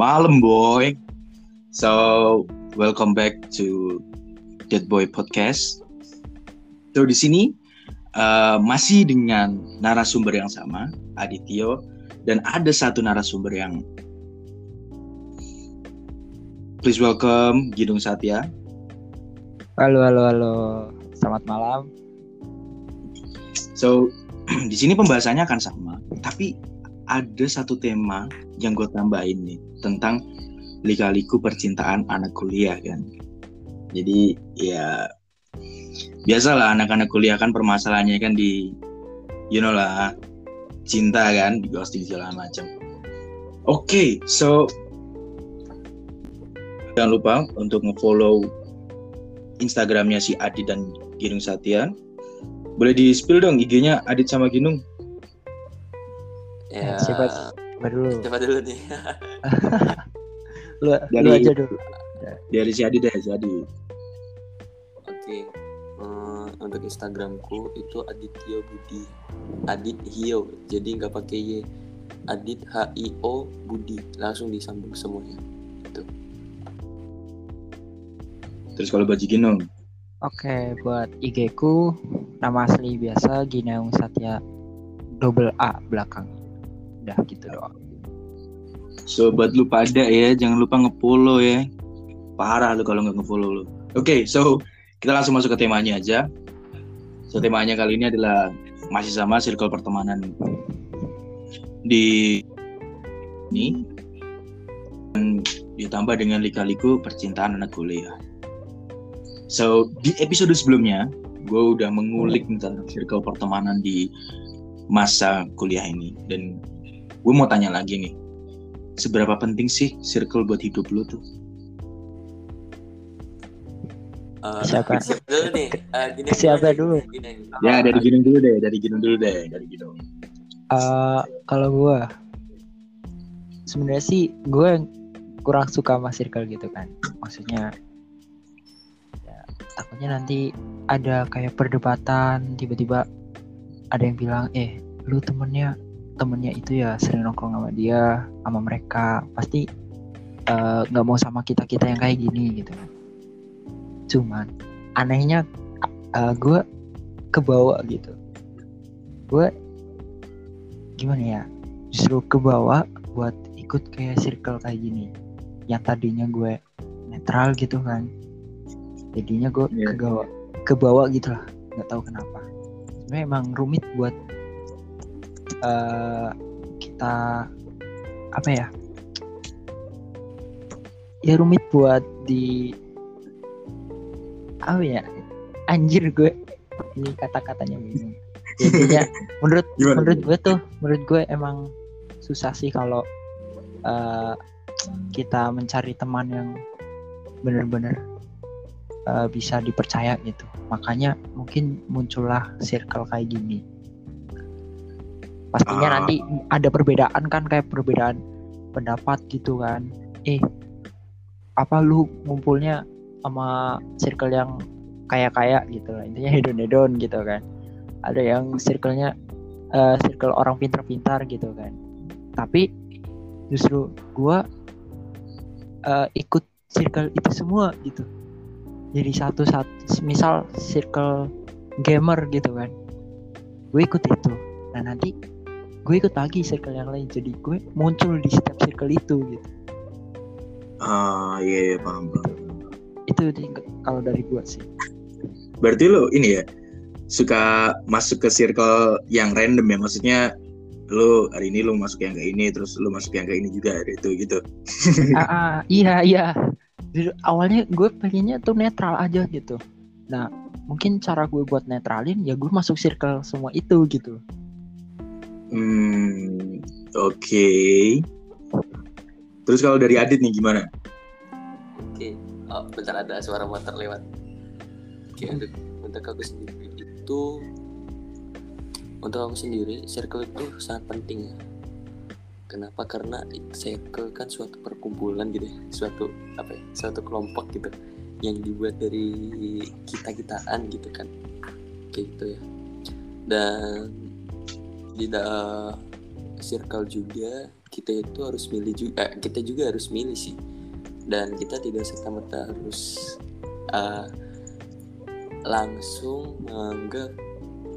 Malam boy. So welcome back to Dead Boy Podcast. So di sini uh, masih dengan narasumber yang sama, Adityo, dan ada satu narasumber yang please welcome Gidung Satya. Halo, halo, halo. Selamat malam. So di sini pembahasannya akan sama, tapi ada satu tema yang gue tambahin nih tentang lika-liku percintaan anak kuliah kan. Jadi ya biasalah anak-anak kuliah kan permasalahannya kan di you know lah cinta kan di ghosting segala macam. Oke, okay, so jangan lupa untuk ngefollow Instagramnya si Adi dan Ginung Satya. Boleh di spill dong IG-nya Adit sama Ginung. Ya, siapa, siapa dulu? Siapa dulu nih? lu, dari, lu aja dulu. Dari si Adi deh, si Adi. Oke. Okay. Hmm, untuk Instagramku itu Adityo Budi. Adit Hio. Jadi nggak pakai Y. Adit H I O Budi. Langsung disambung semuanya. Itu. Terus kalau baju Ginung? Oke, buat IG ku nama asli biasa Gineung Satya double A belakang udah gitu doang. Sobat lu pada ya jangan lupa ngefollow ya. Parah lu kalau nggak ngefollow lu. Oke okay, so kita langsung masuk ke temanya aja. So temanya kali ini adalah masih sama circle pertemanan di ini. Dan ditambah dengan lika-liku percintaan anak kuliah. So di episode sebelumnya gue udah mengulik tentang circle pertemanan di masa kuliah ini. Dan gue mau tanya lagi nih. Seberapa penting sih circle buat hidup lu tuh? Uh, siapa? dulu nih. Uh, gini siapa dulu? Gini. ya dari gini dulu deh dari gini dulu deh dari gini uh, kalau gue sebenarnya sih gue kurang suka sama circle gitu kan. Maksudnya ya, takutnya nanti ada kayak perdebatan tiba-tiba ada yang bilang eh lu temennya temennya itu ya sering nongkrong sama dia sama mereka. Pasti eh, nggak uh, mau sama kita kita yang kayak gini gitu cuman anehnya uh, gue kebawa gitu. Gue gimana ya justru kebawa buat ikut kayak circle kayak gini. Yang tadinya gue netral gitu kan. Jadinya gue yeah. kebawa kebawa gitu lah. Nggak tahu kenapa. Sebenarnya emang rumit buat uh, kita apa ya? Ya rumit buat di apa ya? Anjir gue ini kata-katanya. Bingung jadinya menurut Gimana? menurut gue tuh menurut gue emang susah sih kalau uh, kita mencari teman yang benar-benar uh, bisa dipercaya gitu. Makanya mungkin muncullah circle kayak gini pastinya uh. nanti ada perbedaan kan kayak perbedaan pendapat gitu kan. Eh apa lu ngumpulnya sama circle yang kayak kayak gitu lah intinya hedon hedon gitu kan. Ada yang circle-nya uh, circle orang pintar-pintar gitu kan. Tapi justru gua uh, ikut circle itu semua gitu. Jadi satu satu misal circle gamer gitu kan gue ikut itu. Nah nanti gue ikut lagi circle yang lain jadi gue muncul di setiap circle itu gitu. Ah iya, iya paham paham. Itu kalau dari gue sih. Berarti lo ini ya suka masuk ke circle yang random ya? Maksudnya lo hari ini lo masuk yang kayak ini terus lo masuk yang kayak ini juga hari itu gitu. Ah, ah, iya iya. Jadi, awalnya gue pengennya tuh netral aja gitu. Nah mungkin cara gue buat netralin ya gue masuk circle semua itu gitu Hmm, oke. Okay. Terus kalau dari Adit nih gimana? Oke, okay. oh, bentar ada suara motor lewat. Oke, okay, untuk untuk aku sendiri itu untuk aku sendiri circle itu sangat penting ya. Kenapa? Karena circle kan suatu perkumpulan gitu ya, suatu apa ya, suatu kelompok gitu yang dibuat dari kita kitaan gitu kan, kayak gitu ya. Dan tidak circle juga kita itu harus milih juga eh, kita juga harus milih sih. Dan kita tidak serta merta harus uh, langsung menganggap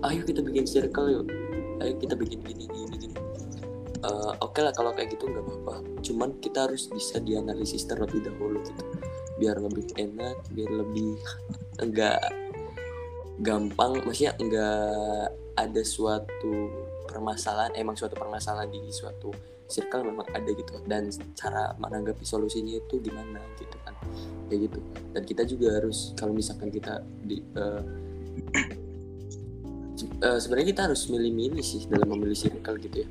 ayo kita bikin circle yuk. Ayo kita bikin gini gini gini. Uh, oke okay lah kalau kayak gitu nggak apa-apa. Cuman kita harus bisa dianalisis terlebih dahulu gitu. Biar lebih enak biar lebih enggak gampang maksudnya enggak ada suatu permasalahan emang suatu permasalahan di suatu circle memang ada gitu. Dan cara menanggapi solusinya itu gimana gitu kan. Kayak gitu. Dan kita juga harus kalau misalkan kita di uh, uh, sebenarnya kita harus milih-milih sih dalam memilih circle gitu ya.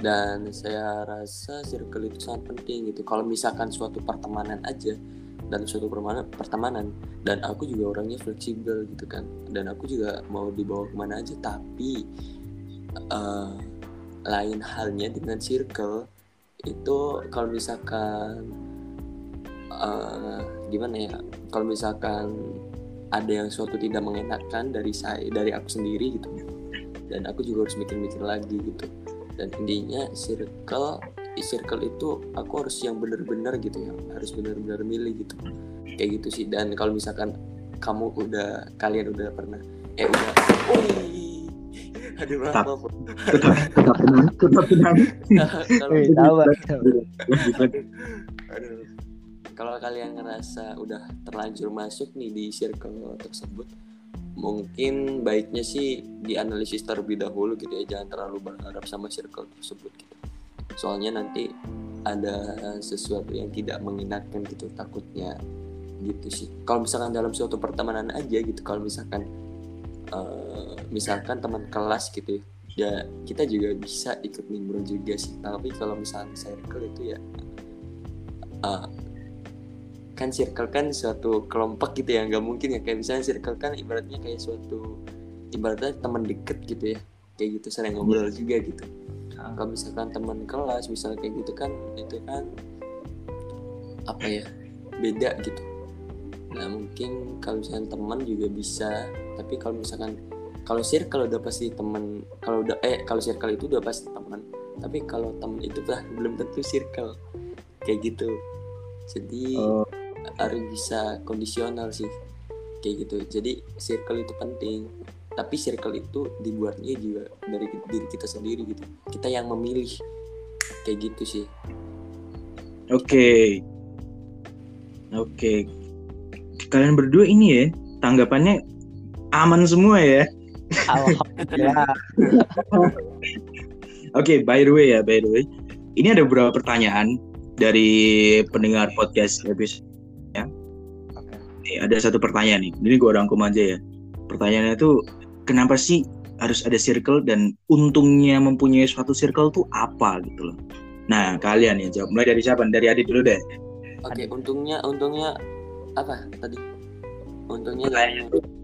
Dan saya rasa circle itu sangat penting gitu. Kalau misalkan suatu pertemanan aja dan suatu pertemanan, pertemanan dan aku juga orangnya fleksibel gitu kan. Dan aku juga mau dibawa ke mana aja tapi uh, lain halnya dengan circle itu kalau misalkan uh, gimana ya kalau misalkan ada yang suatu tidak mengenakan dari saya dari aku sendiri gitu. Dan aku juga harus mikir-mikir lagi gitu. Dan intinya circle circle itu aku harus yang benar-benar gitu ya harus benar-benar milih gitu. Kayak gitu sih. Dan kalau misalkan kamu udah kalian udah pernah eh udah Tetap. tetap. Tetap tenang. Tetap tenang. Kalau kalian ngerasa udah terlanjur masuk nih di circle tersebut mungkin baiknya sih dianalisis terlebih dahulu gitu ya. Jangan terlalu berharap sama circle tersebut gitu. Soalnya nanti ada sesuatu yang tidak mengingatkan gitu takutnya gitu sih. Kalau misalkan dalam suatu pertemanan aja gitu kalau misalkan eh, misalkan teman kelas gitu ya kita juga bisa ikut nimbrung juga sih. Tapi kalau misalkan circle itu ya eh, kan circle kan suatu kelompok gitu ya nggak mungkin ya. Kayak misalnya circle kan ibaratnya kayak suatu ibaratnya teman deket gitu ya. Kayak gitu sering ngobrol juga gitu. Ah, kalau misalkan teman kelas misalnya kayak gitu kan itu kan apa ya beda gitu. Nah mungkin kalau misalkan teman juga bisa tapi kalau misalkan kalau circle udah pasti teman kalau udah eh kalau circle itu udah pasti teman tapi kalau teman itu lah belum tentu circle. Kayak gitu. Jadi Oh. harus bisa kondisional sih. Kayak gitu. Jadi circle itu penting. Tapi circle itu dibuatnya juga dari diri kita sendiri gitu. Kita yang memilih. Kayak gitu sih. Oke. Oke. Kalian berdua ini ya, tanggapannya aman semua ya. Alhamdulillah. Oke, by the way ya, by the way. Ini ada beberapa pertanyaan dari pendengar podcast episode. Oke. Nih, ada satu pertanyaan nih. Ini gue rangkum aja ya. Pertanyaannya tuh, kenapa sih harus ada circle dan untungnya mempunyai suatu circle tuh apa gitu loh. Nah, kalian ya jawab. Mulai dari siapa? Dari Adit dulu deh. oke untungnya untungnya apa tadi untungnya Pertanyaan dalam-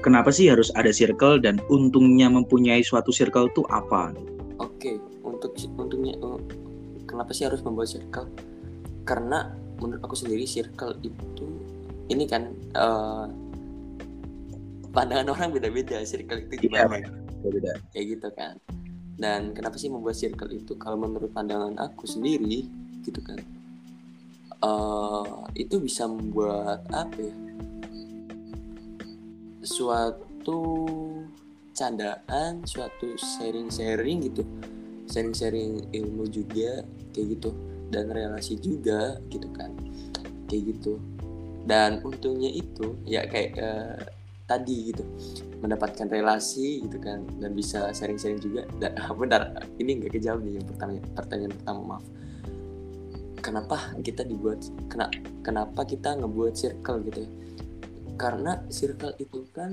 Kenapa sih harus ada circle dan untungnya mempunyai suatu circle tuh apa? Oke, untuk untungnya uh, kenapa sih harus membuat circle? Karena menurut aku sendiri circle itu ini kan uh, pandangan orang beda-beda circle itu Iya, gimana Beda. kayak gitu kan. Dan kenapa sih membuat circle itu? Kalau menurut pandangan aku sendiri gitu kan, uh, itu bisa membuat apa ya? Suatu candaan, suatu sharing-sharing gitu. Sharing-sharing ilmu juga kayak gitu. Dan relasi juga gitu kan. Kayak gitu. Dan untungnya itu ya kayak eh, tadi gitu. Mendapatkan relasi gitu kan. Dan bisa sharing-sharing juga. Dan benar ini nggak kejawab nih yang pertanyaan pertanyaan pertama maaf. Kenapa kita dibuat kena, kenapa kita ngebuat circle gitu ya karena circle itu kan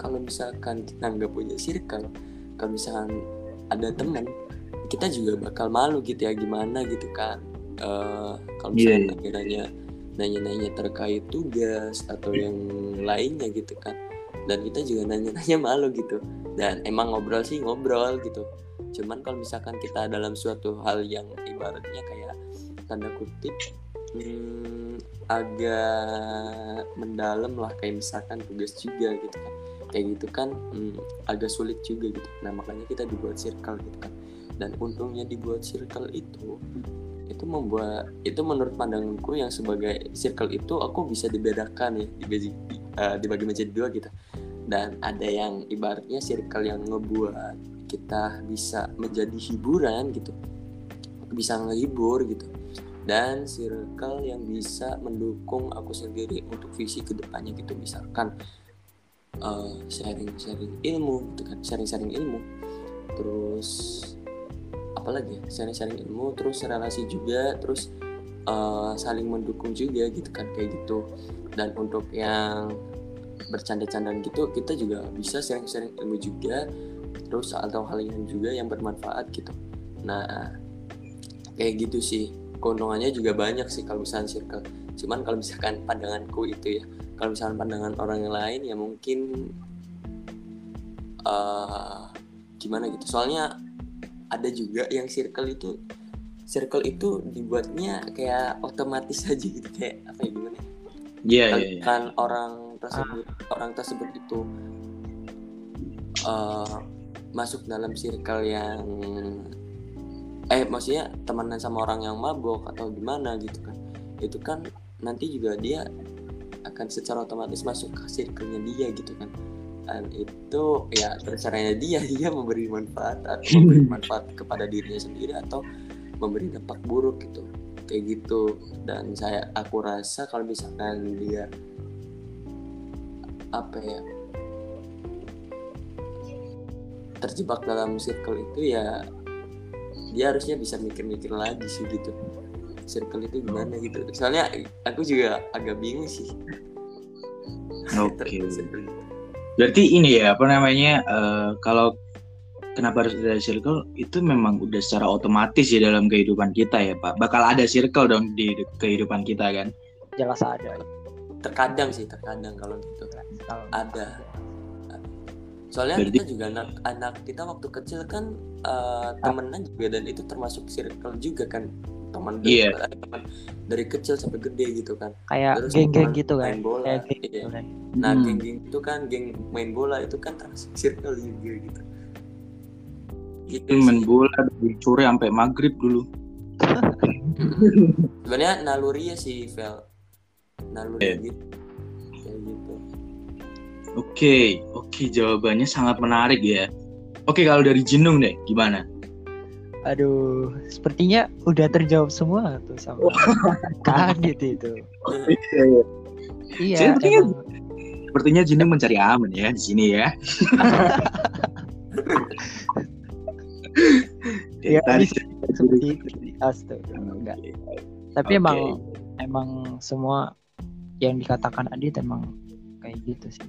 kalau misalkan kita nggak punya circle kalau misalkan ada teman kita juga bakal malu gitu ya gimana gitu kan. Eh, kalau Iya, misalkan nanya nanya-nanya terkait tugas atau yang lainnya gitu kan. Dan kita juga nanya-nanya malu gitu. Dan emang ngobrol sih ngobrol gitu. Cuman kalau misalkan kita dalam suatu hal yang ibaratnya kayak tanda kutip hmm, agak mendalam lah kayak misalkan tugas juga gitu kan. Kayak gitu kan hmm, agak sulit juga gitu. Nah makanya kita dibuat circle gitu kan. Dan untungnya dibuat circle itu itu membuat itu menurut pandanganku yang sebagai circle itu aku bisa dibedakan ya dibagi uh, dibagi menjadi dua gitu. Dan ada yang ibaratnya circle yang ngebuat kita bisa menjadi hiburan gitu. Bisa ngehibur gitu dan circle yang bisa mendukung aku sendiri untuk visi ke depannya gitu. Misalkan uh, sharing-sharing ilmu gitu kan. Sharing-sharing ilmu. Terus apalagi ya? Sharing-sharing ilmu terus relasi juga terus uh, saling mendukung juga gitu kan kayak gitu. Dan untuk yang bercanda-candaan gitu kita juga bisa sharing-sharing ilmu juga terus atau hal yang juga yang bermanfaat gitu. Nah kayak gitu sih keuntungannya juga banyak sih kalau misalnya circle. Cuman kalau misalkan pandanganku itu ya kalau misalkan pandangan orang yang lain ya mungkin uh, gimana gitu. Soalnya ada juga yang circle itu circle itu dibuatnya kayak otomatis aja gitu kayak apa ya gimana Iya, yeah, yeah, kan orang tersebut ah. orang tersebut itu uh, masuk dalam circle yang eh maksudnya temenan sama orang yang mabok atau gimana gitu kan. Itu kan nanti juga dia akan secara otomatis masuk ke circle-nya dia gitu kan. Dan itu ya terserahnya dia. Dia memberi manfaat atau memberi manfaat kepada dirinya sendiri atau memberi dampak buruk gitu. Kayak gitu. Dan saya aku rasa kalau misalkan dia apa ya terjebak dalam circle itu ya dia harusnya bisa mikir-mikir lagi sih gitu. Circle itu gimana gitu. Soalnya aku juga agak bingung sih. Oke. Okay. berarti ini ya apa namanya uh, kalau kenapa harus ada circle itu memang udah secara otomatis ya dalam kehidupan kita ya pak. Bakal ada circle dong di kehidupan kita kan? Jelas ada. Terkadang sih terkadang kalau gitu. Ada. Soalnya Berarti... kita juga anak anak kita waktu kecil kan uh, temenan juga dan itu termasuk circle juga kan teman yeah. dari, teman dari kecil sampai gede gitu kan kayak geng-geng gitu kan main bola kayak geng iya. kan. nah hmm. geng-geng itu kan geng main bola itu kan termasuk circle juga gitu gitu main bola dari sore sampai maghrib dulu sebenarnya naluri ya sih Vel naluri yeah. gitu Oke, oke jawabannya sangat menarik ya. Oke kalau dari Jenung deh, gimana? Aduh, sepertinya udah terjawab semua tuh sama kaget itu. Iya, iya. iya sepertinya, emang... sepertinya Jenung mencari aman ya di sini ya. ya, tadi seperti itu. Astaga, enggak. Tapi okay. emang emang semua yang dikatakan Adit emang kayak gitu sih.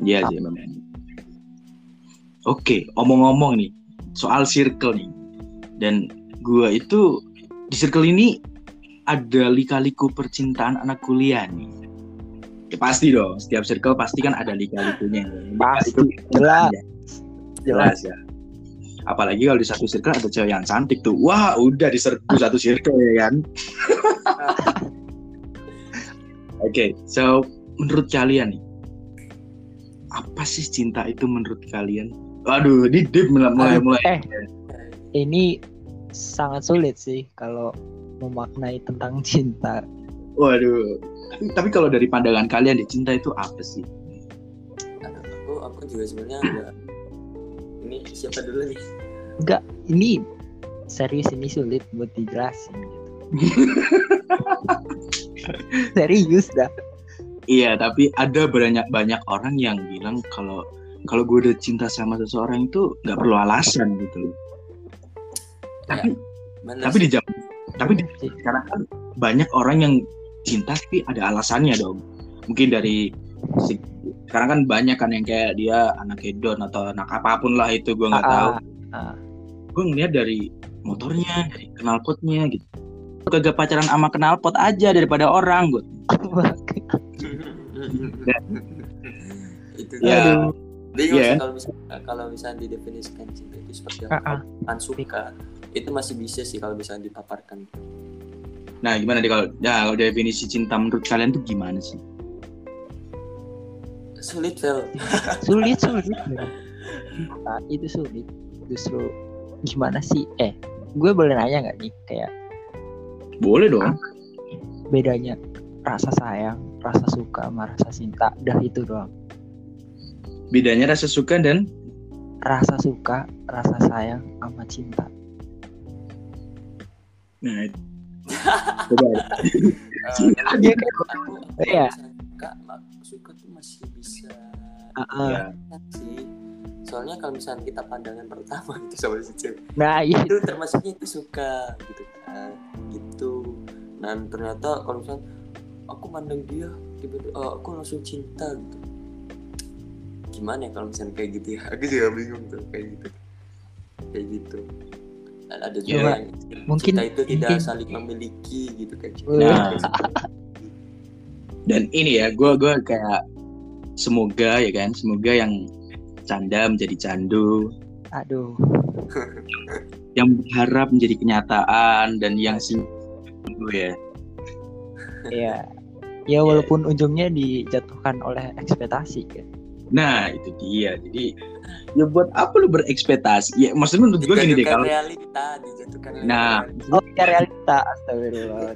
Iya sih memang. Oke, omong-omong nih soal circle nih. Dan gua itu di circle ini ada lika-liku percintaan anak kuliah nih. Ya, pasti dong, setiap circle pasti kan ada lika-likunya. Pasti, jelas. Jelas ya. Apalagi kalau di satu circle ada cewek yang cantik tuh. Wah, udah diserbu satu circle ya kan. Oke, okay, so menurut kalian nih, apa sih cinta itu menurut kalian? Waduh, ini deep mulai mulai. Eh, ini sangat sulit sih kalau memaknai tentang cinta. Waduh, tapi, tapi kalau dari pandangan kalian di cinta itu apa sih? Aku aku juga sebenarnya enggak. Ini siapa dulu nih? Enggak, ini serius ini sulit buat dijelasin. Gitu. serius dah. Iya, tapi ada banyak banyak orang yang bilang kalau kalau gue udah cinta sama seseorang itu nggak perlu alasan gitu. Tapi ya, tapi di jam tapi di, sekarang kan banyak orang yang cinta tapi ada alasannya dong. Mungkin dari sekarang kan banyak kan yang kayak dia anak hedon atau anak apa pun lah itu gue nggak ah, tahu. Uh, uh. Gue ngeliat dari motornya, dari knalpotnya gitu. Kagak pacaran sama knalpot aja daripada orang gue. itu ya bingung yeah. kalau misalnya kalau misalnya didefinisikan cinta itu seperti apa? Uh, uh. suka. Itu masih bisa sih kalau misalnya dipaparkan. Nah gimana deh kalau ya kalau definisi cinta menurut kalian tuh gimana sih? Sulit Vel. Sulit sulit nah, itu sulit. Justru gimana sih? Eh gue boleh nanya nggak nih? Kayak Boleh dong. bedanya rasa sayang rasa suka sama rasa cinta dah itu doang Bedanya rasa suka dan rasa suka rasa sayang sama cinta nah itu. Coba. Dia kayak- aku, aku Iya. suka suka tuh masih bisa Ah, ah. Ya. sih soalnya kalau misalnya kita pandangan pertama gitu sama si cewek nah iya itu termasuknya itu suka gitu kan gitu dan ternyata kalau misalnya aku mandang dia tiba-tiba oh, aku langsung cinta gitu gimana ya kalau misalnya kayak gitu ya? Aku juga bingung tuh kayak gitu. Kayak gitu. Ada juga yang mungkin- cinta itu tidak mungkin- saling memiliki gitu kan Nah. Dan ini ya, gue gua kayak semoga ya kan, semoga yang canda menjadi candu, aduh. Yang berharap menjadi kenyataan dan yang sing ya. ya ya walaupun ujungnya dijatuhkan oleh ekspektasi kan Nah itu dia. Jadi ya buat apa lu berekspektasi? Ya maksudnya menurut gue gini deh kalau realita dijatuhkan Nah. oh ya realita astagfirullah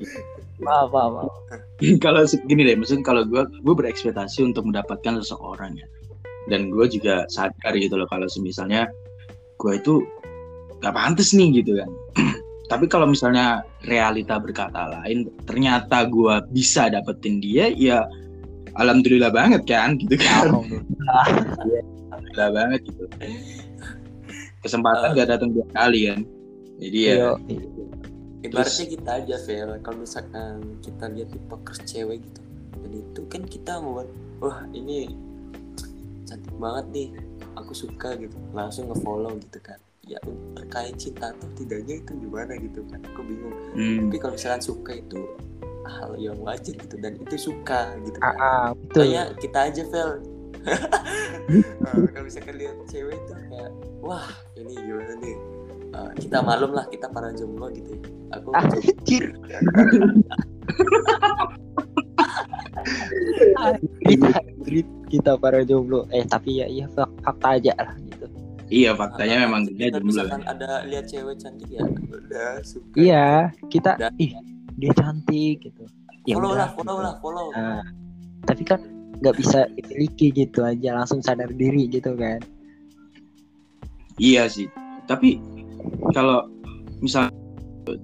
maaf maaf, maaf. kalau gini deh, maksudnya kalau gue gue berekspektasi untuk mendapatkan seseorang ya. Dan gue juga sadar gitu loh kalau misalnya gue itu gak pantas nih gitu kan. Tapi kalau misalnya realita berkata lain, ternyata gue bisa dapetin dia, ya alhamdulillah banget kan, gitu kan. Alhamdulillah. Alhamdulillah banget gitu. Kesempatan gak datang dua kali kan. Jadi ya, Yo, Ibaratnya kita aja Vel, kalau misalkan kita lihat tiktokers cewek gitu Dan itu kan kita mau Wah ini cantik banget nih. Aku suka gitu. Langsung nge-follow gitu kan. Ya terkait cinta atau tidaknya itu gimana gitu kan. Aku bingung. Hmm, Tapi kalau misalkan suka itu hal yang wajar gitu Dan itu suka gitu ah, kan. Ah, betul. Kayak kita aja Vel. Nah, Kalau misalkan lihat cewek itu kayak Wah ini gimana nih? Eh, kita malum lah kita para jomblo gitu ya. Aku Anjir. kita kita para jomblo. Eh tapi ya iya fak- fakta aja lah gitu. Iya faktanya Nah, memang kita dia jomblo. misalkan ada lihat cewek cantik ya udah suka. Iya kita Dan- ih dia cantik gitu ya follow udah, lah follow gitu. lah follow Nah, tapi kan nggak bisa dimiliki gitu aja langsung sadar diri gitu kan Iya sih. Tapi kalau misal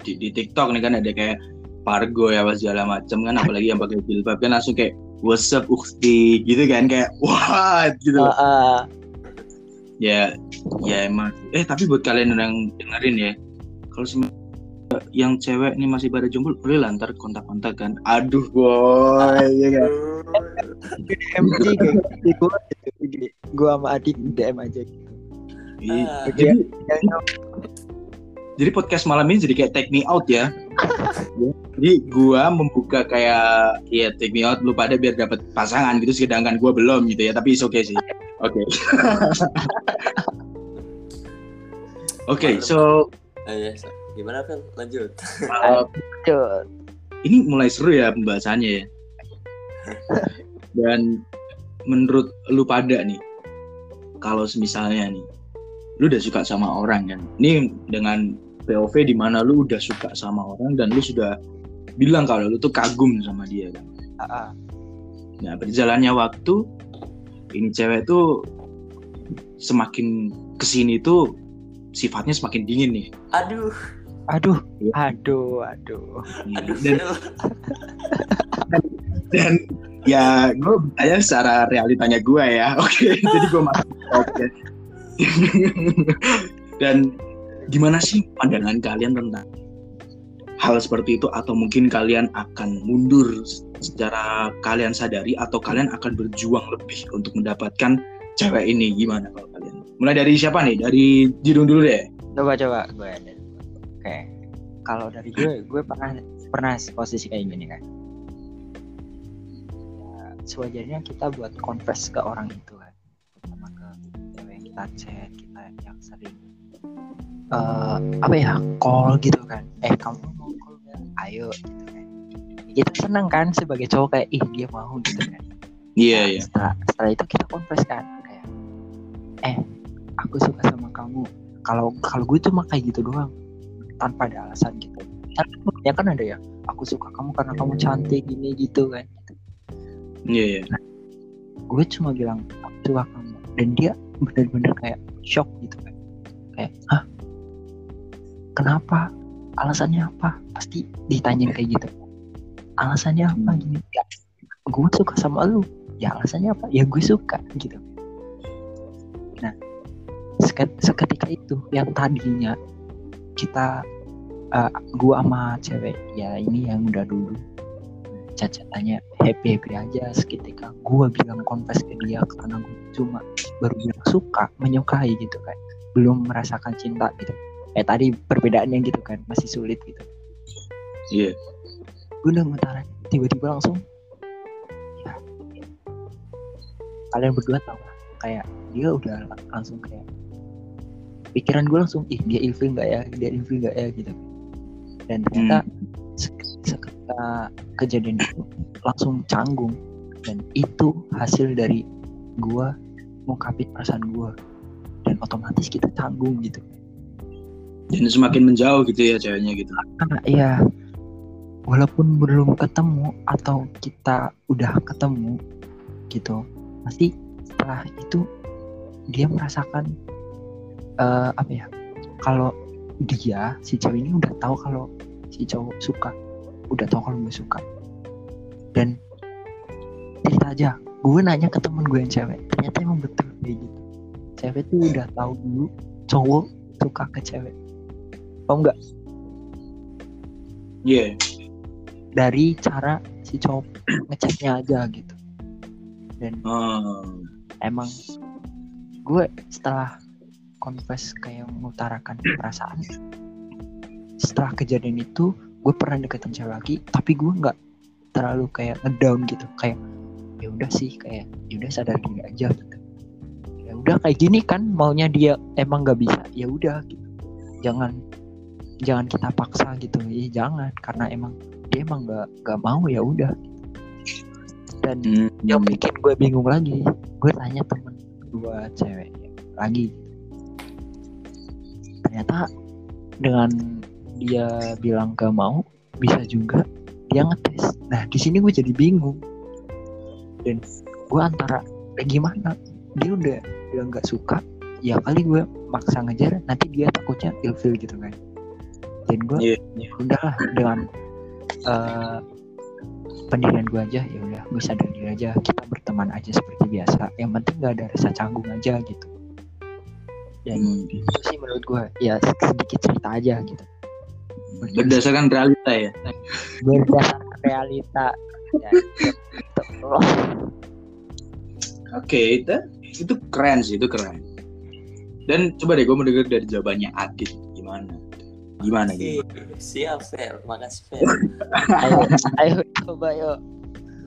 di, di TikTok nih kan ada kayak Pargo ya apa segala macam kan apalagi yang pakai jilbab kan langsung kayak what's up ukti gitu kan kayak what gitu. Ah, ah. Ya ya emang eh tapi buat kalian yang dengerin ya kalau sem- yang cewek nih masih pada jomblo boleh lah ntar kontak-kontak kan aduh boy ya kan DM aja gitu gua gua sama adik DM aja Iya. Ah. jadi jadi podcast malam ini jadi kayak take me out ya. jadi gua membuka kayak ya take me out lu pada biar dapat pasangan gitu sedangkan gua belum gitu ya tapi oke okay sih. Oke. Oke, so Ah, ya, so- gimana Vel lanjut Cuk. ini mulai seru ya pembahasannya ya. Dan menurut lu pada nih, kalau misalnya nih, lu udah suka sama orang kan, ini dengan POV di mana lu udah suka sama orang dan lu sudah bilang kalau lu tuh kagum sama dia kan. Ah, ah. Nah berjalannya waktu, ini cewek tuh semakin ke sini tuh sifatnya semakin dingin nih. aduh aduh Iya. aduh aduh. Aduh Dan Vel. dan ya gue bertanya secara realitanya gue ya. Oke jadi gue masuk oke dan gimana sih pandangan kalian tentang hal seperti itu? Atau mungkin kalian akan mundur secara kalian sadari atau kalian akan berjuang lebih untuk mendapatkan cewek ini? Gimana kalau kalian? Mulai dari siapa nih? Dari Jidung dulu deh. Coba coba gue oke. Kalau dari gue gue pernah pernah posisi kayak gini kan ya, sewajarnya kita buat confess ke orang itu kan pertama ke cewek yang kita chat kita yang sering eh, apa ya call gitu kan. Eh kamu mau call nggak? Ayo gitu kan. Kita senang kan sebagai cowok kayak ih dia mau gitu kan. Iya, Nah, iya. setelah setelah itu kita konfes kan kayak eh aku suka sama kamu. Kalau kalau gue cuma kayak gitu doang tanpa ada alasan gitu. Tapi ya kan ada ya aku suka kamu karena kamu cantik gini gitu kan Iya, iya. gue cuma bilang aku suka kamu. Dan dia bener-bener kayak shock gitu kan. Kayak hah? Kenapa? Alasannya apa? Pasti ditanyain kayak gitu. Alasannya apa? Gini. Ya gue suka sama lu. Ya alasannya apa? Ya gue suka gitu. Nah seke- seketika itu yang tadinya kita uh, gue sama cewek ya ini yang udah dulu. Cacatannya happy happy aja. Seketika gue bilang confess ke dia karena gue cuma baru bilang suka menyukai gitu kan. Belum merasakan cinta gitu. Eh tadi perbedaannya gitu kan masih sulit gitu. Iya. gue udah ngutarin tiba-tiba langsung ya. Kalian berdua lah kayak dia udah lang- langsung kayak pikiran gue langsung ih dia ilfil nggak ya? Dia ilfil nggak ya? Gitu. Dan ternyata se- seketika kejadian itu langsung canggung. Dan itu hasil dari gue ngungkapin perasaan gue dan otomatis kita canggung gitu. Dan semakin menjauh gitu ya ceweknya gitu. Ah, iya. Walaupun belum ketemu atau kita udah ketemu gitu pasti setelah itu dia merasakan eh, apa ya? Kalau dia si cewek ini udah tahu kalau si cowok suka. Udah tahu kalau gue suka. Dan cerita aja. Gue nanya ke temen gue yang cewek. Ternyata emang betul kayak gitu. Cewek tuh udah tahu dulu cowok suka ke cewek. Paham nggak? Iya. dari cara si cowok ngechatnya aja gitu. Dan Oh. emang gue setelah confess kayak mengutarakan perasaan. Setelah kejadian itu gue pernah deketin cewek lagi tapi gue nggak terlalu kayak ngedown gitu. Kayak ya udah sih kayak ya udah sadar diri aja. Gitu ya udah kayak gini kan maunya dia emang nggak bisa. Ya udah gitu. Jangan jangan kita paksa gitu. Ya jangan karena emang dia emang nggak nggak mau ya udah. Dan Hmm. yang bikin gue bingung lagi gue tanya temen dua cewek lagi ternyata dengan dia bilang gak mau bisa juga dia ngetes. Nah di sini gue jadi bingung. Dan gue antara eh, gimana? Dia udah bilang nggak suka ya kali gue maksa ngejar nanti dia takutnya ilfil gitu kan. Dan gue Iya. ya udahlah dengan eh, pendirian gue aja ya udah gue sadar diri aja kita berteman aja seperti biasa. Yang penting nggak ada rasa canggung aja gitu dan Hmm. itu sih menurut gue ya sedikit cerita aja gitu Berdasarkan realita ya. berdasarkan realita ya, gitu. Oke, itu itu keren sih, itu keren. Dan coba deh gue mau denger dari jawabannya Adit gimana? Gimana gitu? Siap Fel makasih Fel ayo ayo coba yuk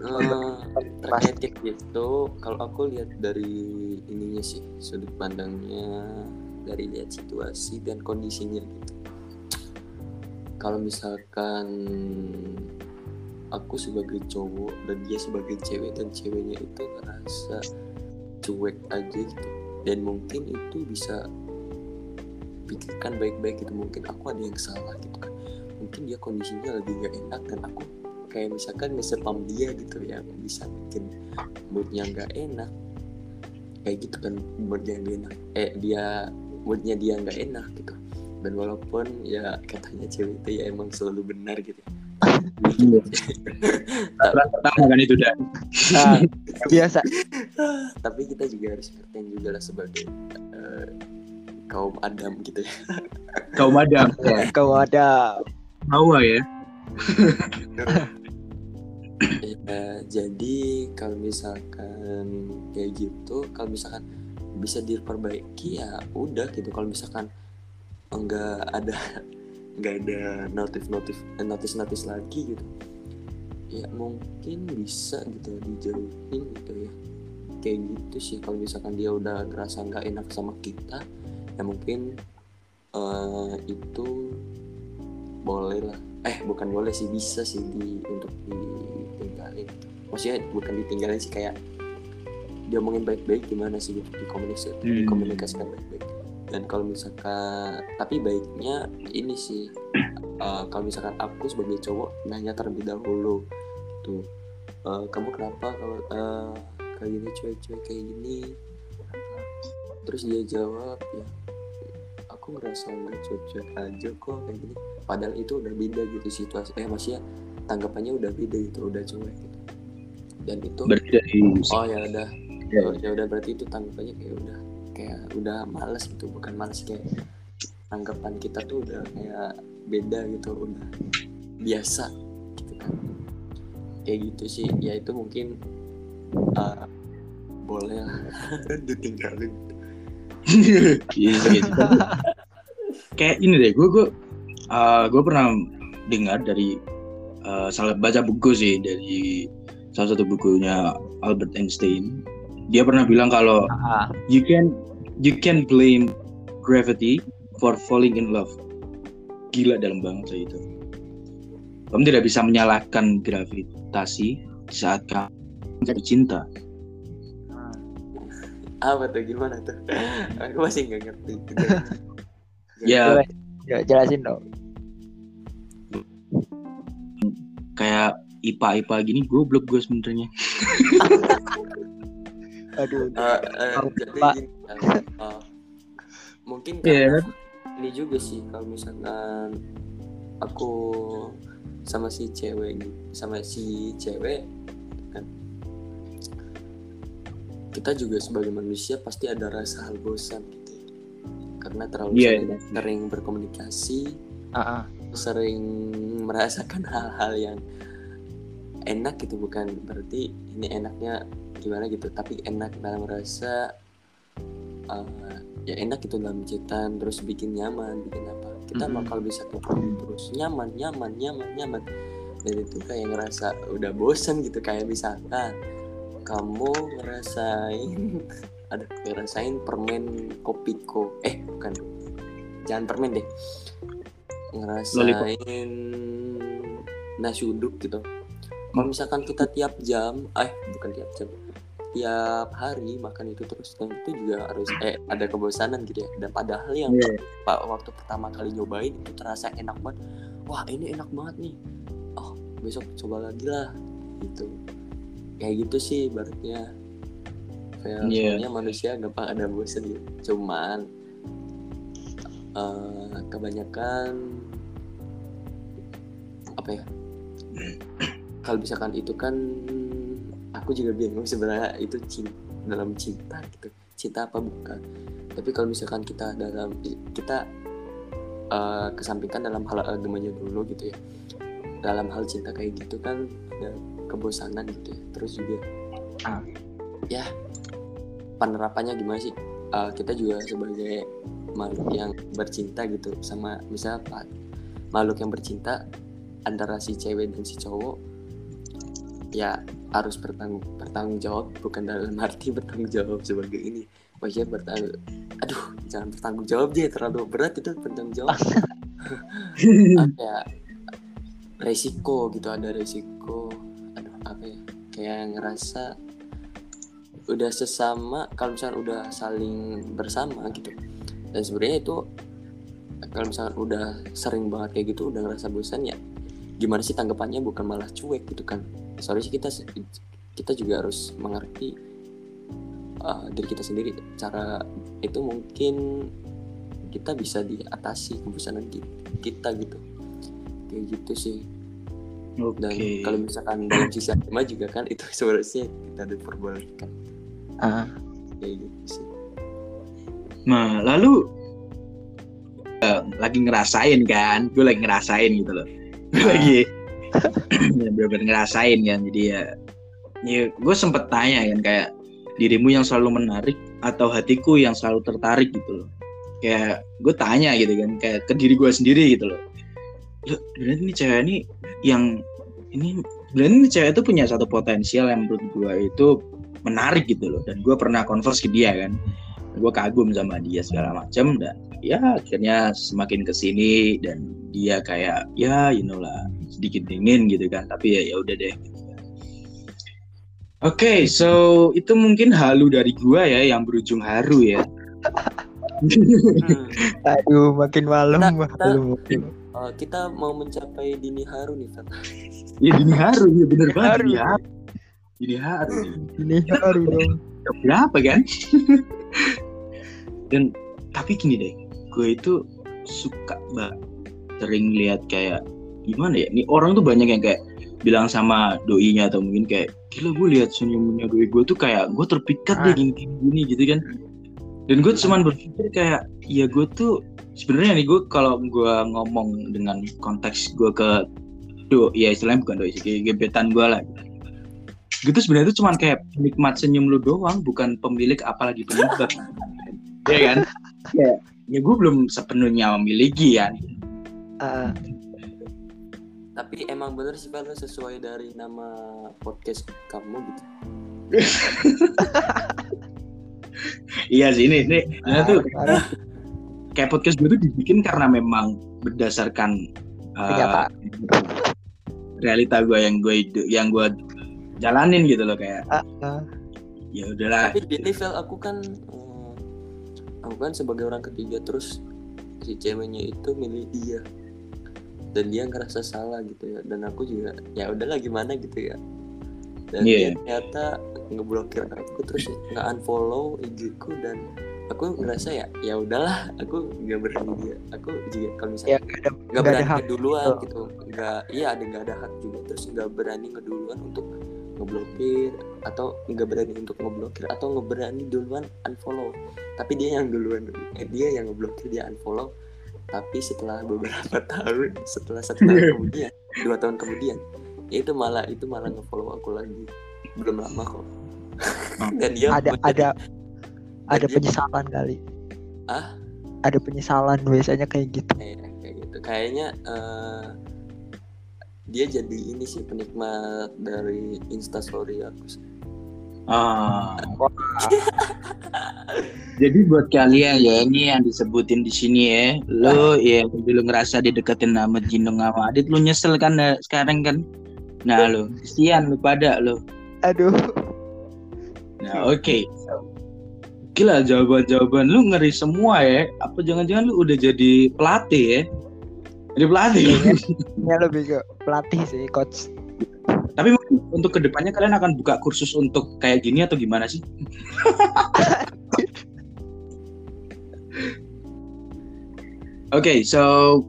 Eh, terkait kayak gitu kalau aku lihat dari ininya sih sudut pandangnya dari lihat situasi dan kondisinya gitu. Kalau misalkan aku sebagai cowok dan dia sebagai cewek dan ceweknya itu ngerasa cuek aja gitu. Dan mungkin itu bisa pikirkan baik-baik gitu. Mungkin aku ada yang salah gitu kan. Mungkin dia kondisinya lagi gak enak dan aku kayak misalkan ngesepam dia gitu yang bisa bikin moodnya nggak enak. Kayak gitu kan moodnya nggak enak. Eh dia moodnya dia nggak enak gitu. Dan walaupun ya katanya cewek itu ya emang selalu benar gitu Perang pertama kan itu dah. nah, biasa. Tapi kita juga harus ngertiin juga lah sebagai eh, kaum Adam gitu ya. Kau madam. kau ada Hawa ya. Jadi kalau misalkan kayak gitu, kalau misalkan bisa diperbaiki ya udah gitu. Kalau misalkan enggak ada nggak ada notif notif notis notis lagi gitu, ya mungkin bisa gitu dijauhin gitu ya. Kayak gitu sih. Kalau misalkan dia udah ngerasa nggak enak sama kita, ya mungkin eh, itu boleh lah eh bukan boleh sih bisa sih di untuk ditinggalin maksudnya bukan ditinggalin sih kayak diomongin baik-baik gimana sih gitu dikomunikasi Hmm. dikomunikasikan baik-baik. Dan kalau misalkan tapi baiknya ini sih eh, kalau misalkan aku sebagai cowok nanya terlebih dahulu tuh eh, kamu kenapa kalau eh, kayak gini cuek-cuek kayak gini? Terus dia jawab ya aku ngerasa nggak cuek-cuek aja kok kayak gini. Padahal itu udah beda gitu situasi eh maksudnya tanggapannya udah beda gitu udah cuek gitu dan itu berarti dari oh ya udah. Ya. Oh, ya udah berarti itu tanggapannya kayak udah kayak udah males gitu bukan males kayak tanggapan kita tuh udah kayak beda gitu udah biasa gitu kan. Kayak gitu sih ya itu mungkin uh, boleh lah. Ditinggalin. Iya, gitu. kayak ini deh gue gue gue pernah dengar dari uh, salah baca buku sih dari salah satu bukunya Albert Einstein. Dia pernah bilang kalau Ah, you can you can blame gravity for falling in love. Gila dalam banget saya itu. Kamu tidak bisa menyalahkan gravitasi di saat kamu jatuh cinta. Apa tuh? Gimana tuh? Aku masih nggak ngerti. Ya. Jelasin dong. kayak IPA IPA gini goblok gue sebenarnya Aduh. Oh, jadi Pak. gini, eh, mungkin Iya, karena ini juga sih kalau misalkan aku sama si cewek sama si cewek kan kita juga sebagai manusia pasti ada rasa hal bosan gitu ya. karena terlalu Iya, sering, iya. sering berkomunikasi Ah, ah. sering merasakan hal-hal yang enak gitu bukan berarti ini enaknya gimana gitu tapi enak dalam rasa uh, ya enak gitu dalam citan terus bikin nyaman bikin apa. Kita Mhm. bakal bisa ketemu terus nyaman nyaman nyaman nyaman. Dan itu kayak ngerasa udah bosen gitu kayak misalkan kamu ngerasain ada ngerasain permen kopiko eh bukan. Jangan permen deh. Ngerasain nasi uduk gitu kalau misalkan kita tiap jam eh bukan tiap jam tiap hari makan itu terus dan itu juga harus eh ada kebosanan gitu ya. Dan padahal yang pak waktu pertama kali nyobain itu terasa enak banget. Wah ini enak banget nih. Oh besok coba lagi lah gitu. Kayak gitu sih baratnya kayak soalnya manusia gampang ada bosan gitu. Cuman eh, kebanyakan apa ya kalau misalkan itu kan aku juga bingung sebenarnya itu cinta dalam cinta gitu. Cinta apa bukan? Tapi kalau misalkan kita dalam kita eh, kesampingkan dalam hal agamanya dulu gitu ya. Dalam hal cinta kayak gitu kan ada kebosanan gitu ya. Terus juga Ah. ya penerapannya gimana sih? Eh, kita juga sebagai makhluk yang bercinta gitu sama misalnya apa makhluk yang bercinta antara si cewek dan si cowok ya harus bertanggung bertanggung jawab bukan dalam arti bertanggung jawab sebagai ini. Maksudnya bertanggung aduh jangan bertanggung jawab deh terlalu berat itu bertanggung jawab. Apa ya? Resiko gitu ada resiko. Aduh apa ya? Kayak ngerasa udah sesama kalau misalnya udah saling bersama gitu. Dan sebenarnya itu kalau misalnya udah sering banget kayak gitu udah ngerasa bosan ya gimana sih tanggapannya? Bukan malah cuek gitu kan sorry sih kita kita juga harus mengerti uh, diri kita sendiri. Cara itu mungkin kita bisa diatasi kebosanan ki- kita gitu. Kayak gitu sih. Oke. dan kalau misalkan dalam sisi agama juga kan itu sebenarnya kita diperbolehkan. Ah, kayak gitu sih. Nah, lalu eh, lagi ngerasain kan, gue lagi ngerasain gitu loh. Gue lagi bener-bener ngerasain kan, jadi ya, ya gue sempet tanya kan kayak dirimu yang selalu menarik atau hatiku yang selalu tertarik gitu loh. Kayak gue tanya gitu kan, kayak ke diri gue sendiri gitu loh. Loh, berarti ini cewek ini yang ini berarti ini cewek itu punya satu potensial yang menurut gue itu menarik gitu loh dan gue pernah converse ke dia kan gue kagum sama dia segala macam dan ya akhirnya semakin ke sini dan dia kayak ya you know lah sedikit dingin gitu kan tapi ya ya udah deh gitu kan. Oke, so itu mungkin halu dari gua ya yang berujung haru ya. Hmm. Aduh, makin malam, Nah, malam. Uh, kita mau mencapai dini haru nih, Fer. ya dini haru, ya bener banget Haru. dini haru. Dini haru. Ini haru dong. Berapa kan? Dan tapi gini deh, gue itu suka banget sering lihat kayak gimana ya? Nih orang tuh banyak yang kayak bilang sama doinya atau mungkin kayak gila gue lihat senyumnya doi gue tuh kayak gue terpikat deh Ah. gini gini gitu kan. Dan gue cuman berpikir kayak ya gue tuh sebenarnya nih gue kalau gue ngomong dengan konteks gue ke do ya istilahnya bukan doi sih gebetan gue lah gitu sebenarnya itu cuman kayak penikmat senyum lu doang bukan pemilik apalagi penyebab ya kan ya ya gue belum sepenuhnya memiliki ya Ah, Tapi emang bener sih Fer sesuai dari nama podcast kamu gitu. iya sih ini ini ini tuh parah. kayak podcast gue tuh dibikin karena memang berdasarkan uh, realita gue yang gue yang gue jalanin gitu loh kayak Ah, ah. ya udahlah Tapi gini Fel, aku kan eh, aku kan sebagai orang ketiga terus si ceweknya itu milih dia dan dia ngerasa salah gitu ya. Dan aku juga ya udahlah gimana? gitu ya. Dan Iya. dia ternyata ngeblokir aku terus nggak unfollow IG ku dan aku ngerasa ya ya udahlah aku nggak berani dia. Aku juga kalau Ya, misalnya nggak ada, nggak ada berani hak. ngeduluan gitu. gitu. Nggak iya ada nggak ada hak juga. Terus nggak berani ngeduluan untuk ngeblokir atau nggak berani untuk ngeblokir atau nggak berani duluan unfollow. Tapi dia yang duluan eh, dia yang ngeblokir dia unfollow tapi setelah beberapa tahun setelah satu tahun kemudian dua tahun kemudian ya itu malah itu malah ngefollow aku lagi belum lama kok dan dia ada menjadi- ada ada dia- penyesalan kali. Ah? Ada penyesalan biasanya kayak gitu. kayak kayak gitu kayaknya eh, dia jadi ini sih penikmat dari instastory aku sih. Ah. Jadi buat kalian ya ini yang disebutin di sini ya, lo ya dulu ngerasa dideketin sama Jinong sama Adit, lu nyesel kan eh, sekarang kan? Nah lo, kesian lu pada lo. Aduh. Nah oke, gila jawaban-jawaban lu ngeri semua ya. Apa jangan-jangan lu udah jadi pelatih ya? Jadi pelatih. Ini lebih ke pelatih sih, coach. Tapi mungkin untuk ke depannya kalian akan buka kursus untuk kayak gini atau gimana sih? Oke, so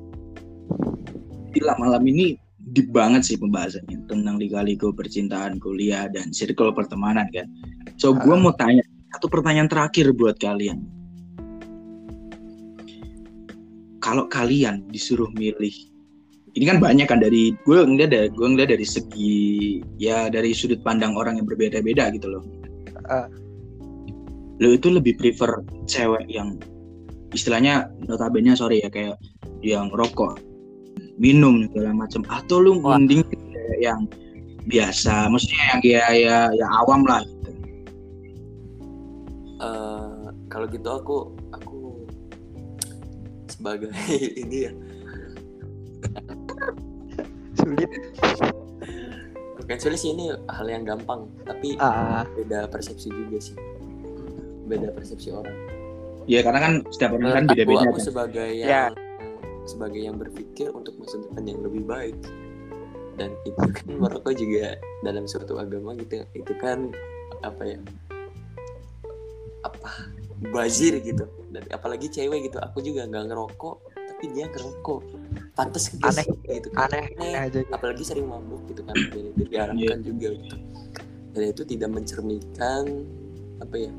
gila malam ini deep banget sih pembahasannya tentang lika-liku percintaan kuliah dan circle pertemanan kan. So gue mau tanya satu pertanyaan terakhir buat kalian. Kalau kalian disuruh milih, ini kan banyak kan dari gue ngeliat dari gue ngeliat dari segi ya dari sudut pandang orang yang berbeda-beda gitu loh. Ah. Lo itu lebih prefer cewek yang istilahnya notabene sorry ya kayak yang rokok minum segala macam atau lu Wah. mending yang biasa maksudnya yang ya ya ya awam lah gitu. Eh, kalau gitu aku aku sebagai ini ya Sulit. bukan sulit sih ini hal yang gampang tapi Ah, beda persepsi juga sih. Beda persepsi orang. Ya karena kan setiap orang kan Menurut aku, beda-beda aku kan. sebagai Ya. yang sebagai yang berpikir untuk masa depan yang lebih baik. Dan itu kan merokok juga dalam suatu agama gitu itu kan apa ya? Apa? Bazir gitu. Dan apalagi cewek gitu. Aku juga nggak ngerokok tapi dia ngerokok pantas gitu. Aneh. gitu. Kan. aneh, aneh aja. apalagi sering mabuk gitu kan. Dan itu diharapkan juga gitu. Dan itu tidak mencerminkan apa ya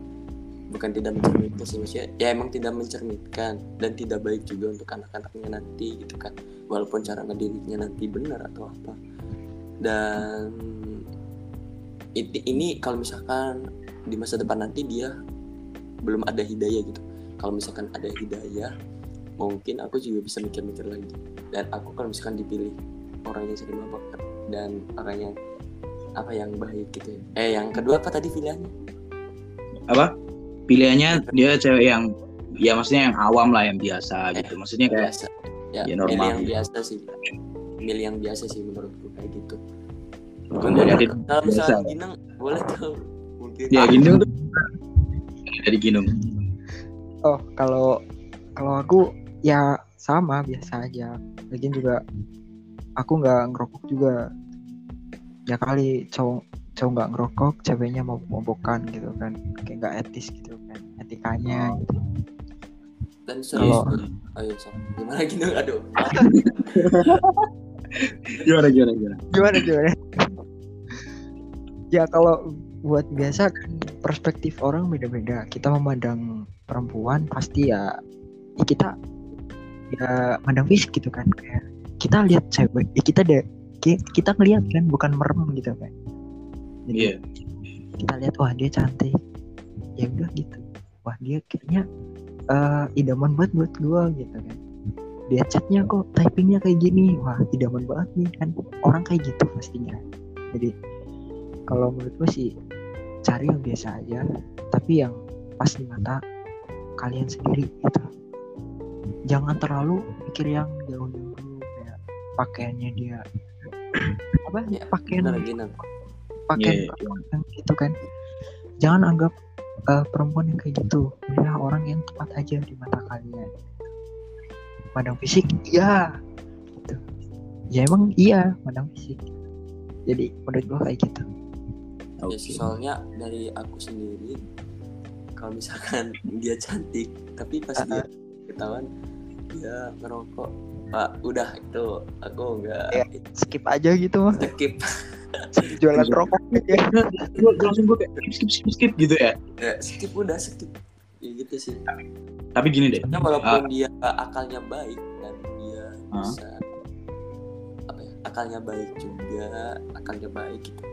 bukan tidak mencerminkan sih maksudnya ya emang tidak mencerminkan dan tidak baik juga untuk anak-anaknya nanti gitu kan. Walaupun cara ngedidiknya nanti benar atau apa. Dan ini, ini kalau misalkan di masa depan nanti dia belum ada hidayah gitu. Kalau misalkan ada hidayah mungkin aku juga bisa mikir-mikir lagi. Dan aku kalau misalkan dipilih orang yang sering mabok dan orang yang apa yang baik gitu ya. eh yang kedua apa tadi pilihannya? Apa? Pilihannya dia cewek yang ya maksudnya yang awam lah yang biasa Eh, gitu. Maksudnya kayak biasa. Ya, Ya, milih normal. yang biasa sih. Milih yang biasa sih menurutku kayak gitu. Adit kalau misalnya boleh tuh. Mungkin Ya Ginung tuh. Dari Ginung. Oh, kalau kalau aku ya sama biasa aja. Lagian juga aku nggak ngerokok juga. Ya kali cowok cowok nggak ngerokok, ceweknya mau mobokan gitu kan, kayak nggak etis gitu kan, etikanya. Gitu. dan serius Kalau- tuh. ayo so gimana gitu aduh Gimana gimana gimana? Gimana gimana? ya kalau buat biasa kan perspektif orang beda-beda. Kita memandang perempuan pasti ya, ya kita ya mandang fisik gitu kan kayak kita lihat cewek, ya kita ki- kita ngeliat kan bukan merem gitu kan. Jadi Iya. kita lihat wah dia cantik, ya udah gitu. Wah dia kayaknya eh, idaman banget buat gua gitu kan. Dia chatnya kok typingnya kayak gini, wah idaman banget nih kan. Orang kayak gitu pastinya. Jadi kalau menurut gue sih cari yang biasa aja, tapi yang pas di mata kalian sendiri gitu. Jangan terlalu mikir yang jauh-jauh kayak pakaiannya dia. Apa? Ya, pakaian pakaian Iya. perempuan yang gitu kan. Jangan anggap eh, perempuan yang kayak gitu. Adalah orang yang tepat aja di mata kalian. Pandang fisik iya. Gitu. Ya emang iya pandang fisik. Jadi menurut gua kayak gitu. Ya soalnya dari aku sendiri kalau misalkan dia cantik tapi pas dia ketahuan dia ngerokok pak udah itu aku nggak Ya. skip aja gitu mah skip jualan rokok aja Gue langsung gue kayak skip skip skip gitu ya. ya, skip udah skip ya gitu sih Tapi gini deh. Karena walaupun dia akalnya baik dan dia Ah. bisa apa ya akalnya baik juga akalnya baik gitu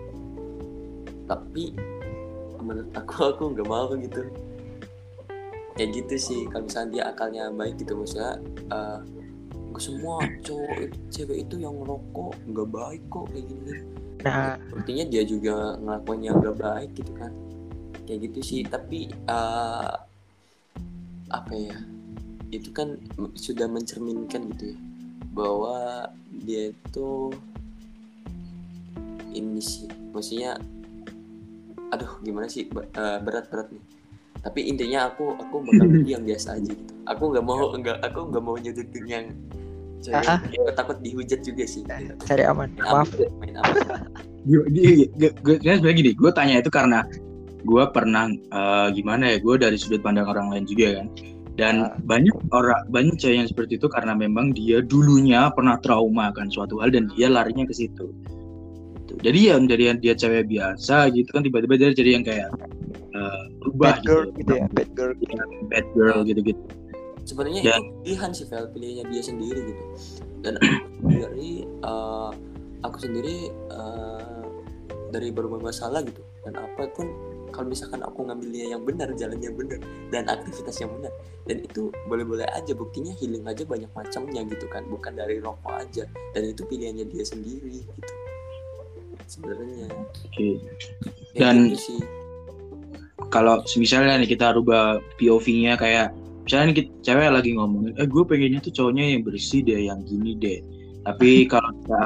tapi menurut aku aku nggak mau gitu kayak gitu sih. Kalau misalnya dia akalnya baik gitu maksudnya "Gak semua cowok cewek itu yang ngerokok nggak baik kok kayak gini nah. Sepertinya dia juga ngelakuin yang nggak baik gitu kan. Kayak gitu sih. Tapi eh, apa ya? Itu kan sudah mencerminkan gitu ya bahwa dia itu ini sih. Maksudnya aduh gimana sih? Eh, berat-berat nih tapi intinya aku aku bakal pilih yang biasa aja gitu aku nggak mau nggak aku nggak mau nyebutin yang cewek Ah. aku takut dihujat juga sih cari aman Main maaf aman, main aman. Gue sebenarnya gini, gue tanya itu karena gue pernah eh, gimana ya, gue dari sudut pandang orang lain juga kan. Dan Ah. banyak orang, banyak cewek yang seperti itu karena memang dia dulunya pernah trauma kan suatu hal dan dia larinya ke situ. Gitu. Jadi ya dari yang dia cewek biasa gitu kan tiba-tiba dia jadi yang kayak eh, berubah bad girl gitu, gitu ya bad girl. Bad girl gitu-gitu. sebenarnya Dan- itu pilihan sih Vel pilihannya dia sendiri gitu. Dan aku sendiri eh, aku sendiri eh, dari berbagai masalah gitu. Dan apa pun kalau misalkan aku ngambilnya yang benar jalan yang benar dan aktivitas yang benar dan itu boleh-boleh aja buktinya healing aja banyak macamnya gitu kan. Bukan dari rokok aja dan itu pilihannya dia sendiri gitu. Sebenarnya. Oke. Kayak Dan- gitu sih Kalau misalnya nih kita rubah POV-nya kayak misalnya nih kita, cewek lagi ngomong, eh gue pengennya tuh cowoknya yang bersih deh, yang gini deh. Tapi kalau kita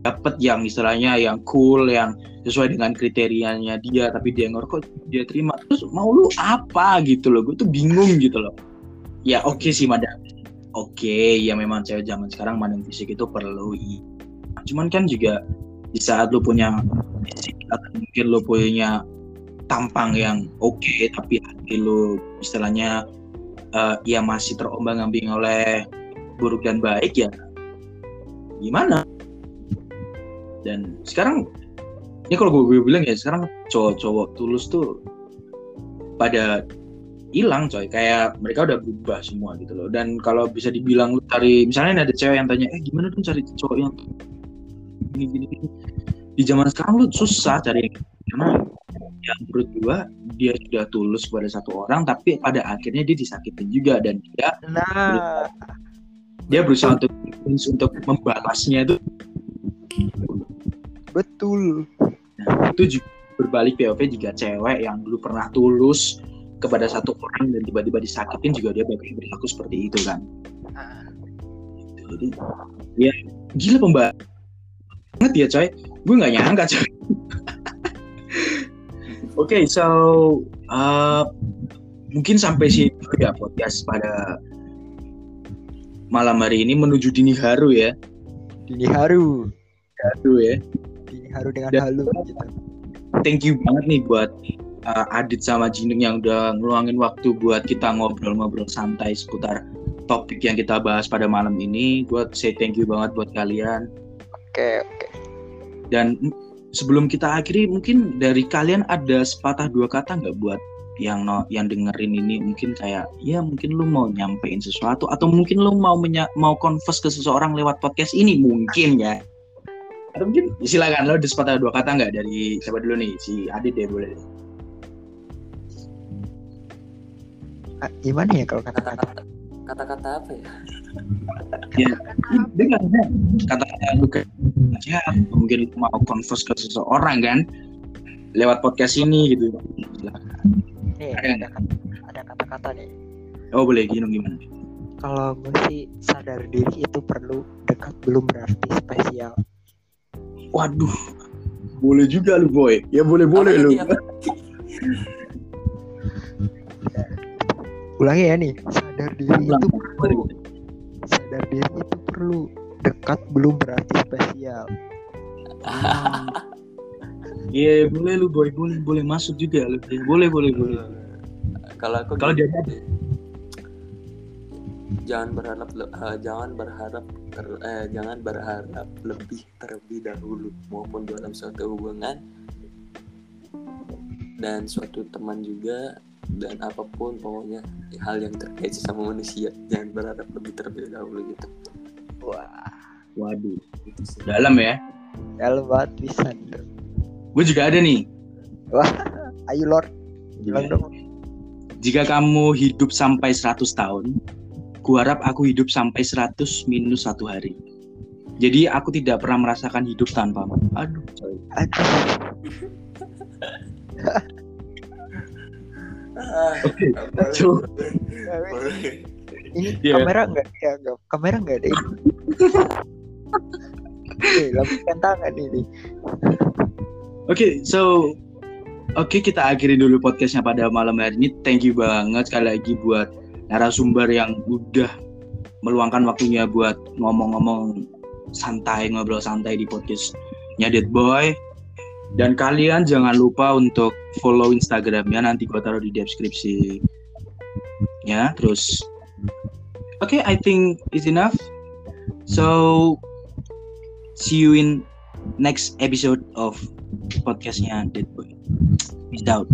dapet yang istilahnya yang cool, yang sesuai dengan kriterianya dia, tapi dia ngerokok dia terima, terus mau lu apa gitu loh? Gue tuh bingung gitu loh. Ya oke sih madam, oke ya memang cewek zaman sekarang mandang fisik itu perlu. Cuman kan juga di saat lu punya fisik atau mungkin lu punya tampang yang oke tapi hati lu istilahnya eh, ya masih terombang-ambing oleh buruk dan baik ya gimana? Dan sekarang ini kalau gue, gue bilang ya sekarang cowok-cowok tulus tuh pada hilang coy. Kayak mereka udah berubah semua gitu loh. Dan kalau bisa dibilang lu cari misalnya ada cewek yang tanya eh gimana dong cari cowok yang gini gini, gini. di zaman sekarang lu susah cari yang karena yang menurut gua dia sudah tulus kepada satu orang tapi pada akhirnya dia disakitin juga dan dia nah. dia berusaha untuk untuk membalasnya itu. Betul. Nah, itu juga berbalik POV jika cewek yang dulu pernah tulus kepada satu orang dan tiba-tiba disakitin juga dia bakal berlaku seperti itu kan. Jadi ya gila pembahas banget ya coy. Gue nggak nyangka coy Oke, so uh, mungkin sampai sini ya podcast pada malam hari ini menuju dini haru ya. Dini haru. Haru ya. Dini haru dengan Dan- halu gitu. Thank you banget nih buat uh, Adit sama Jinung yang udah ngeluangin waktu buat kita ngobrol-ngobrol santai seputar topik yang kita bahas pada malam ini. Gue say thank you banget buat kalian. Oke, oke. Dan mm, sebelum kita akhiri, mungkin dari kalian ada sepatah dua kata nggak buat yang no, yang dengerin ini? Mungkin kayak ya mungkin lu mau nyampein sesuatu atau mungkin lu mau menya, mau confess ke seseorang lewat podcast ini? Mungkin ya. Atau mungkin silakan lo ada sepatah dua kata nggak dari siapa dulu nih si Adit deh boleh deh. Ah, gimana ya kalau kata-kata? Kata-kata apa ya lu kayak ya mungkin lu mau confess ke seseorang kan lewat podcast ini gitu. Nih, Ada ada kata- ada kata-kata nih. oh boleh gini gimana Kalau gue sih sadar diri itu perlu dekat belum berarti spesial. waduh boleh juga lu boy ya boleh boleh lu? Ulangi ya nih, sadar diri Ulang. itu perlu sadar diri itu perlu dekat belum berarti spesial. Iya boleh lu boy boleh boleh masuk juga lu. Boleh boleh boleh. Kalau aku Kalau dia- jangan berharap eh, jangan berharap ter- eh, jangan berharap lebih terlebih dahulu maupun dalam suatu hubungan dan suatu teman juga dan apa pun pokoknya hal yang terkait sama manusia jangan berharap lebih terlebih dahulu gitu. Wah, waduh. Sih. dalam ya. Dalam banget bisa. gue juga ada nih. Ayo Lord, bilang dong. jika kamu hidup sampai 100 tahun ku harap aku hidup sampai 100 minus satu hari. Jadi aku tidak pernah merasakan hidup tanpamu aduh coy. Aduh, oke boleh. ini Iya. kamera enggak ya, enggak. Kamera enggak ada ini. Oke, lambaikan tangan ini. Oke, so oke kita akhiri dulu podcastnya pada malam hari ini. Thank you banget sekali lagi buat narasumber yang udah meluangkan waktunya buat ngomong-ngomong santai, ngobrol santai di podcastnya Dead Boy. Dan kalian jangan lupa untuk follow Instagramnya nanti gua taruh di deskripsi. Ya, terus oke, I think it's enough. So see you in next episode of podcastnya Dead Boy. Peace out.